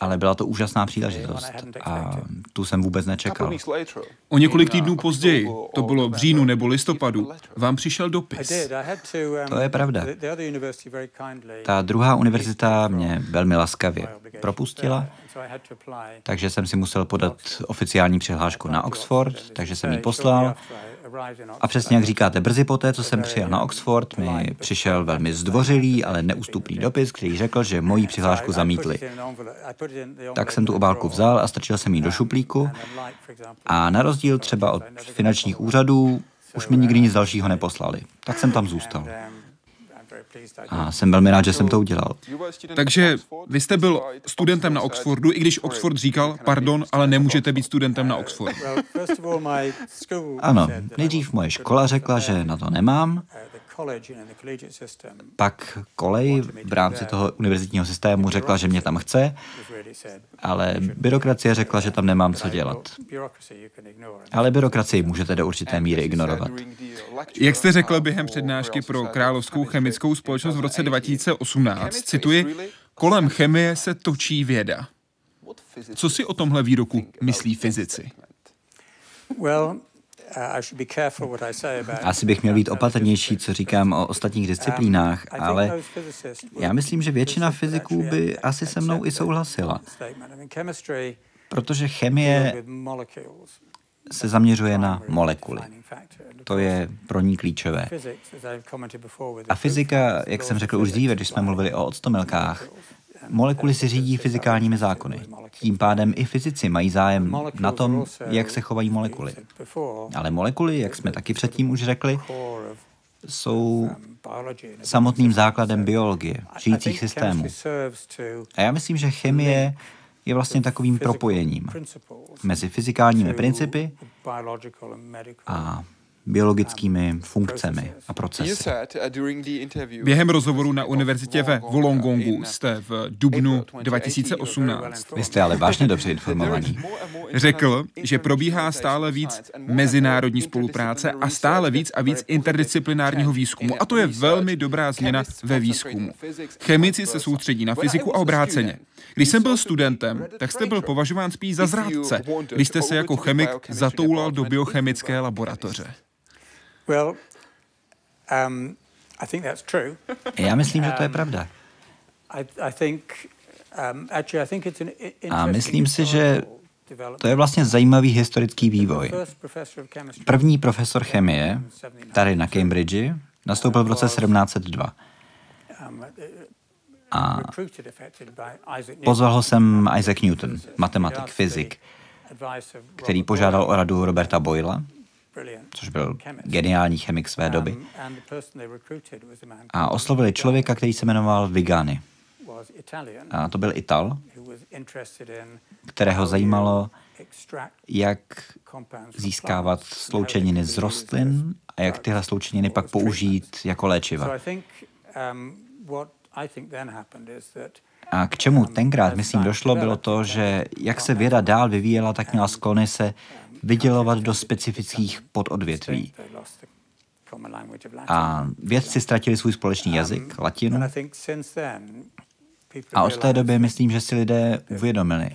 ale byla to úžasná příležitost a tu jsem vůbec nečekal. O několik týdnů později, to bylo v říjnu nebo listopadu, vám přišel dopis. To je pravda. Ta druhá univerzita mě velmi laskavě propustila, takže jsem si musel podat oficiální přihlášku na Oxford, takže jsem ji poslal a přesně jak říkáte, brzy poté, co jsem přijel na Oxford, mi přišel velmi zdvořilý, ale neústupný dopis, který řekl, že moji přihlášku zamítli. Tak jsem tu obálku vzal a strčil jsem ji do šuplíku a na rozdíl třeba od finančních úřadů už mi nikdy nic dalšího neposlali. Tak jsem tam zůstal. A jsem velmi rád, že jsem to udělal. Takže vy jste byl studentem na Oxfordu, i když Oxford říkal, pardon, ale nemůžete být studentem na Oxford. Ano, nejdřív moje škola řekla, že na to nemám, pak kolej v rámci toho univerzitního systému řekla, že mě tam chce, ale byrokracie řekla, že tam nemám co dělat. Ale byrokracii můžete do určité míry ignorovat. Jak jste řekl během přednášky pro Královskou chemickou společnost v roce 2018, cituji, kolem chemie se točí věda. Co si o tomhle výroku myslí fyzici? Asi bych měl být opatrnější, co říkám o ostatních disciplínách, ale já myslím, že většina fyziků by asi se mnou i souhlasila. Protože chemie se zaměřuje na molekuly. To je pro ní klíčové. A fyzika, jak jsem řekl už dříve, když jsme mluvili o octomilkách, molekuly si řídí fyzikálními zákony. Tím pádem i fyzici mají zájem na tom, jak se chovají molekuly. Ale molekuly, jak jsme taky předtím už řekli, jsou samotným základem biologie, žijících systémů. A já myslím, že chemie je vlastně takovým propojením mezi fyzikálními principy a biologickými funkcemi a procesy. Uh, Během rozhovoru na univerzitě ve Wollongongu jste v dubnu 2018. Vy jste ale vážně dobře informovaný. Řekl, že probíhá stále víc mezinárodní spolupráce a stále víc a víc interdisciplinárního výzkumu. A to je velmi dobrá změna ve výzkumu. Chemici se soustředí na fyziku a obráceně. Když jsem byl studentem, tak jste byl považován spíš za zrádce, když jste se jako chemik zatoulal do biochemické laboratoře. Um, Já myslím, že to je um, pravda. Um, a myslím si, že to je vlastně zajímavý historický vývoj. První profesor chemie tady na Cambridge nastoupil v roce 1702. A pozval ho jsem Isaac Newton, matematik, fyzik, který požádal o radu Roberta Boyla, což byl geniální chemik své doby. A oslovili člověka, který se jmenoval Vigani. A to byl Ital, kterého zajímalo, jak získávat sloučeniny z rostlin a jak tyhle sloučeniny pak použít jako léčiva. A k čemu tenkrát, myslím, došlo, bylo to, že jak se věda dál vyvíjela, tak měla sklony se vydělovat do specifických pododvětví. A vědci ztratili svůj společný jazyk, latinu. A od té doby myslím, že si lidé uvědomili,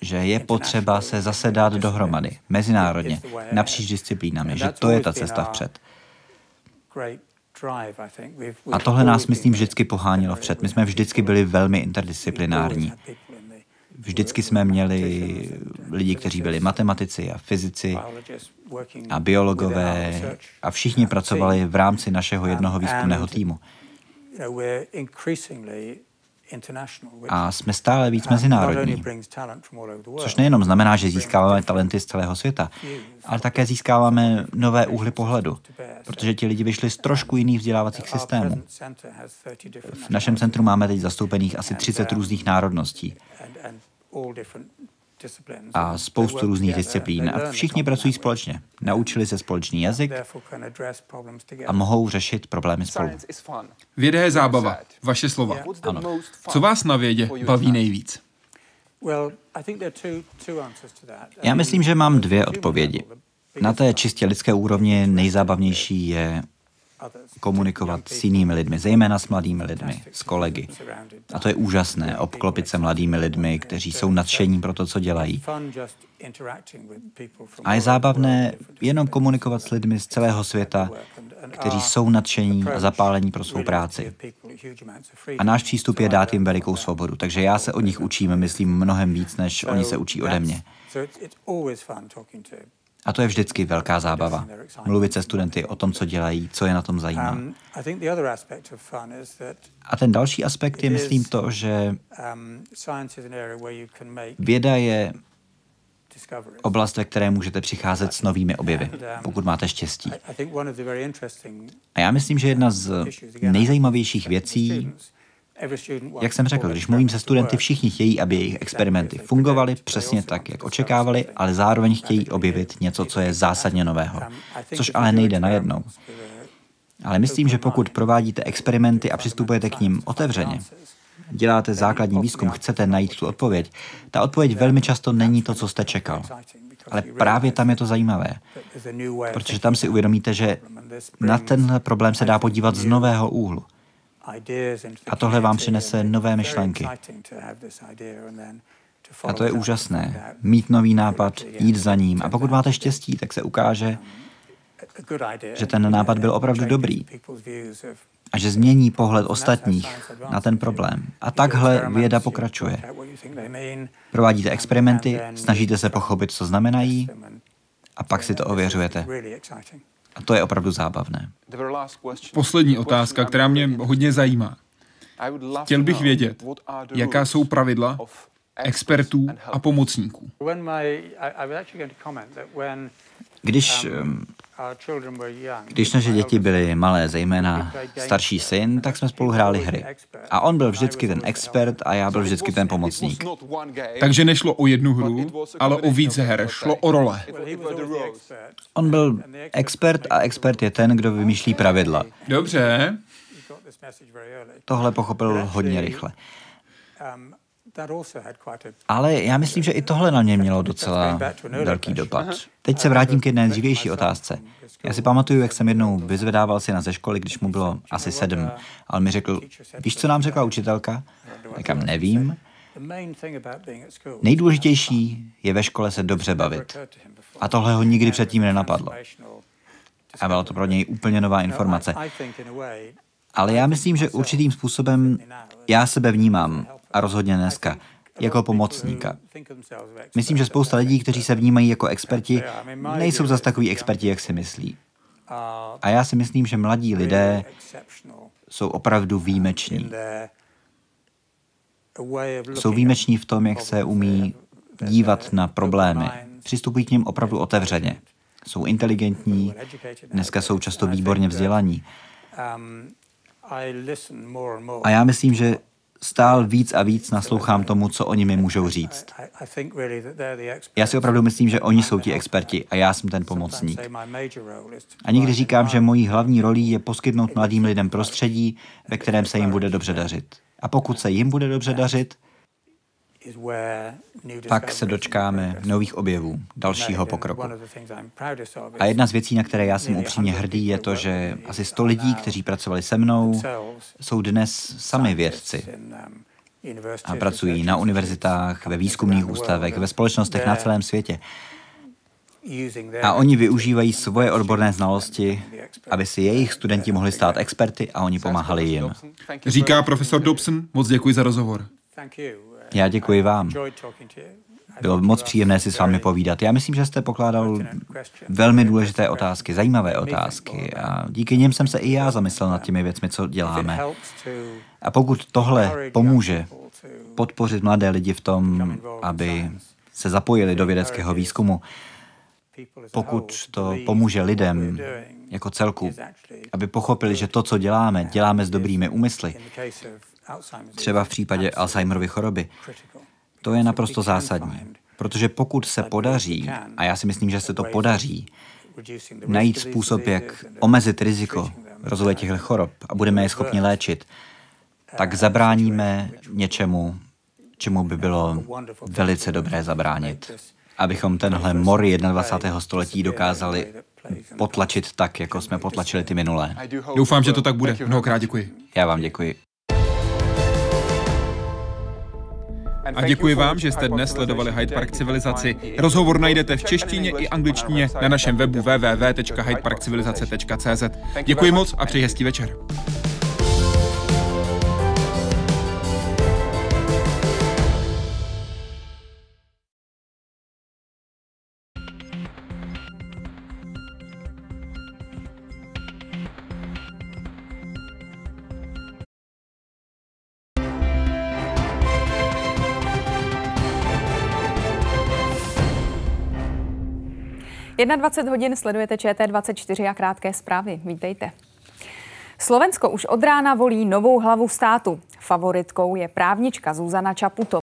že je potřeba se zase dát dohromady, mezinárodně, napříč disciplínami, že to je ta cesta vpřed. A tohle nás, myslím, vždycky pohánilo vpřed. My jsme vždycky byli velmi interdisciplinární. Vždycky jsme měli lidi, kteří byli matematici a fyzici a biologové a všichni pracovali v rámci našeho jednoho výzkumného týmu. A jsme stále víc mezinárodní, což nejenom znamená, že získáváme talenty z celého světa, ale také získáváme nové úhly pohledu, protože ti lidi vyšli z trošku jiných vzdělávacích systémů. V našem centru máme teď zastoupených asi 30 různých národností a spoustu různých disciplín a všichni pracují společně. Naučili se společný jazyk a mohou řešit problémy spolu. Věda je zábava. Vaše slova. Ano. Co vás na vědě baví nejvíc? Já myslím, že mám dvě odpovědi. Na té čistě lidské úrovni nejzábavnější je komunikovat s jinými lidmi, zejména s mladými lidmi, s kolegy. A to je úžasné, obklopit se mladými lidmi, kteří jsou nadšení pro to, co dělají. A je zábavné jenom komunikovat s lidmi z celého světa, kteří jsou nadšení a zapálení pro svou práci. A náš přístup je dát jim velikou svobodu, takže já se od nich učím, myslím, mnohem víc, než oni se učí ode mě. A to je vždycky velká zábava. Mluvit se studenty o tom, co dělají, co je na tom zajímá. Um, A ten další aspekt je, myslím, to, že um, věda je oblast, ve které můžete přicházet s novými objevy, um, pokud máte štěstí. A já myslím, že jedna z nejzajímavějších věcí, jak jsem řekl, když mluvím se studenty, všichni chtějí, aby jejich experimenty fungovaly přesně tak, jak očekávali, ale zároveň chtějí objevit něco, co je zásadně nového, což ale nejde najednou. Ale myslím, že pokud provádíte experimenty a přistupujete k ním otevřeně, děláte základní výzkum, chcete najít tu odpověď, ta odpověď velmi často není to, co jste čekal. Ale právě tam je to zajímavé, protože tam si uvědomíte, že na tenhle problém se dá podívat z nového úhlu. A tohle vám přinese nové myšlenky. A to je úžasné. Mít nový nápad, jít za ním. A pokud máte štěstí, tak se ukáže, že ten nápad byl opravdu dobrý a že změní pohled ostatních na ten problém. A takhle věda pokračuje. Provádíte experimenty, snažíte se pochopit, co znamenají, a pak si to ověřujete. A to je opravdu zábavné. Poslední otázka, která mě hodně zajímá. Chtěl bych vědět, jaká jsou pravidla expertů a pomocníků. Když, ehm, když naše děti byly malé, zejména starší syn, tak jsme spolu hráli hry. A on byl vždycky ten expert a já byl vždycky ten pomocník. Takže nešlo o jednu hru, ale o více her, šlo o role. On byl expert a expert je ten, kdo vymýšlí pravidla. Dobře. Tohle pochopil hodně rychle. Ale já myslím, že i tohle na mě mělo docela velký dopad. Teď se vrátím k jedné dřívější otázce. Já si pamatuju, jak jsem jednou vyzvedával si na ze školy, když mu bylo asi sedm. A on mi řekl, víš, co nám řekla učitelka? Říkám, nevím. Nejdůležitější je ve škole se dobře bavit. A tohle ho nikdy předtím nenapadlo. A byla to pro něj úplně nová informace. Ale já myslím, že určitým způsobem já sebe vnímám, a rozhodně dneska, jako pomocníka. Myslím, že spousta lidí, kteří se vnímají jako experti, nejsou zas takový experti, jak si myslí. A já si myslím, že mladí lidé jsou opravdu výjimeční. Jsou výjimeční v tom, jak se umí dívat na problémy. Přistupují k ním opravdu otevřeně. Jsou inteligentní, dneska jsou často výborně vzdělaní. A já myslím, že stál víc a víc naslouchám tomu, co oni mi můžou říct. Já si opravdu myslím, že oni jsou ti experti a já jsem ten pomocník. A někdy říkám, že mojí hlavní rolí je poskytnout mladým lidem prostředí, ve kterém se jim bude dobře dařit. A pokud se jim bude dobře dařit, pak se dočkáme nových objevů, dalšího pokroku. A jedna z věcí, na které já jsem upřímně hrdý, je to, že asi 100 lidí, kteří pracovali se mnou, jsou dnes sami vědci a pracují na univerzitách, ve výzkumných ústavech, ve společnostech na celém světě. A oni využívají svoje odborné znalosti, aby si jejich studenti mohli stát experty a oni pomáhali jim. Říká profesor Dobson, moc děkuji za rozhovor. Já děkuji vám. Bylo moc příjemné si s vámi povídat. Já myslím, že jste pokládal velmi důležité otázky, zajímavé otázky a díky něm jsem se i já zamyslel nad těmi věcmi, co děláme. A pokud tohle pomůže podpořit mladé lidi v tom, aby se zapojili do vědeckého výzkumu, pokud to pomůže lidem jako celku, aby pochopili, že to, co děláme, děláme s dobrými úmysly, třeba v případě Alzheimerovy choroby, to je naprosto zásadní. Protože pokud se podaří, a já si myslím, že se to podaří, najít způsob, jak omezit riziko rozvoje těchto chorob a budeme je schopni léčit, tak zabráníme něčemu, čemu by bylo velice dobré zabránit. Abychom tenhle mor 21. století dokázali potlačit tak, jako jsme potlačili ty minulé. Doufám, že to tak bude. Mnohokrát děkuji. Já vám děkuji. A děkuji vám, že jste dnes sledovali Hyde Park civilizaci. Rozhovor najdete v češtině i angličtině na našem webu www.hydeparkcivilizace.cz. Děkuji moc a přeji hezký večer. 21 hodin sledujete ČT24 a krátké zprávy. Vítejte. Slovensko už od rána volí novou hlavu státu. Favoritkou je právnička Zuzana Čaputová.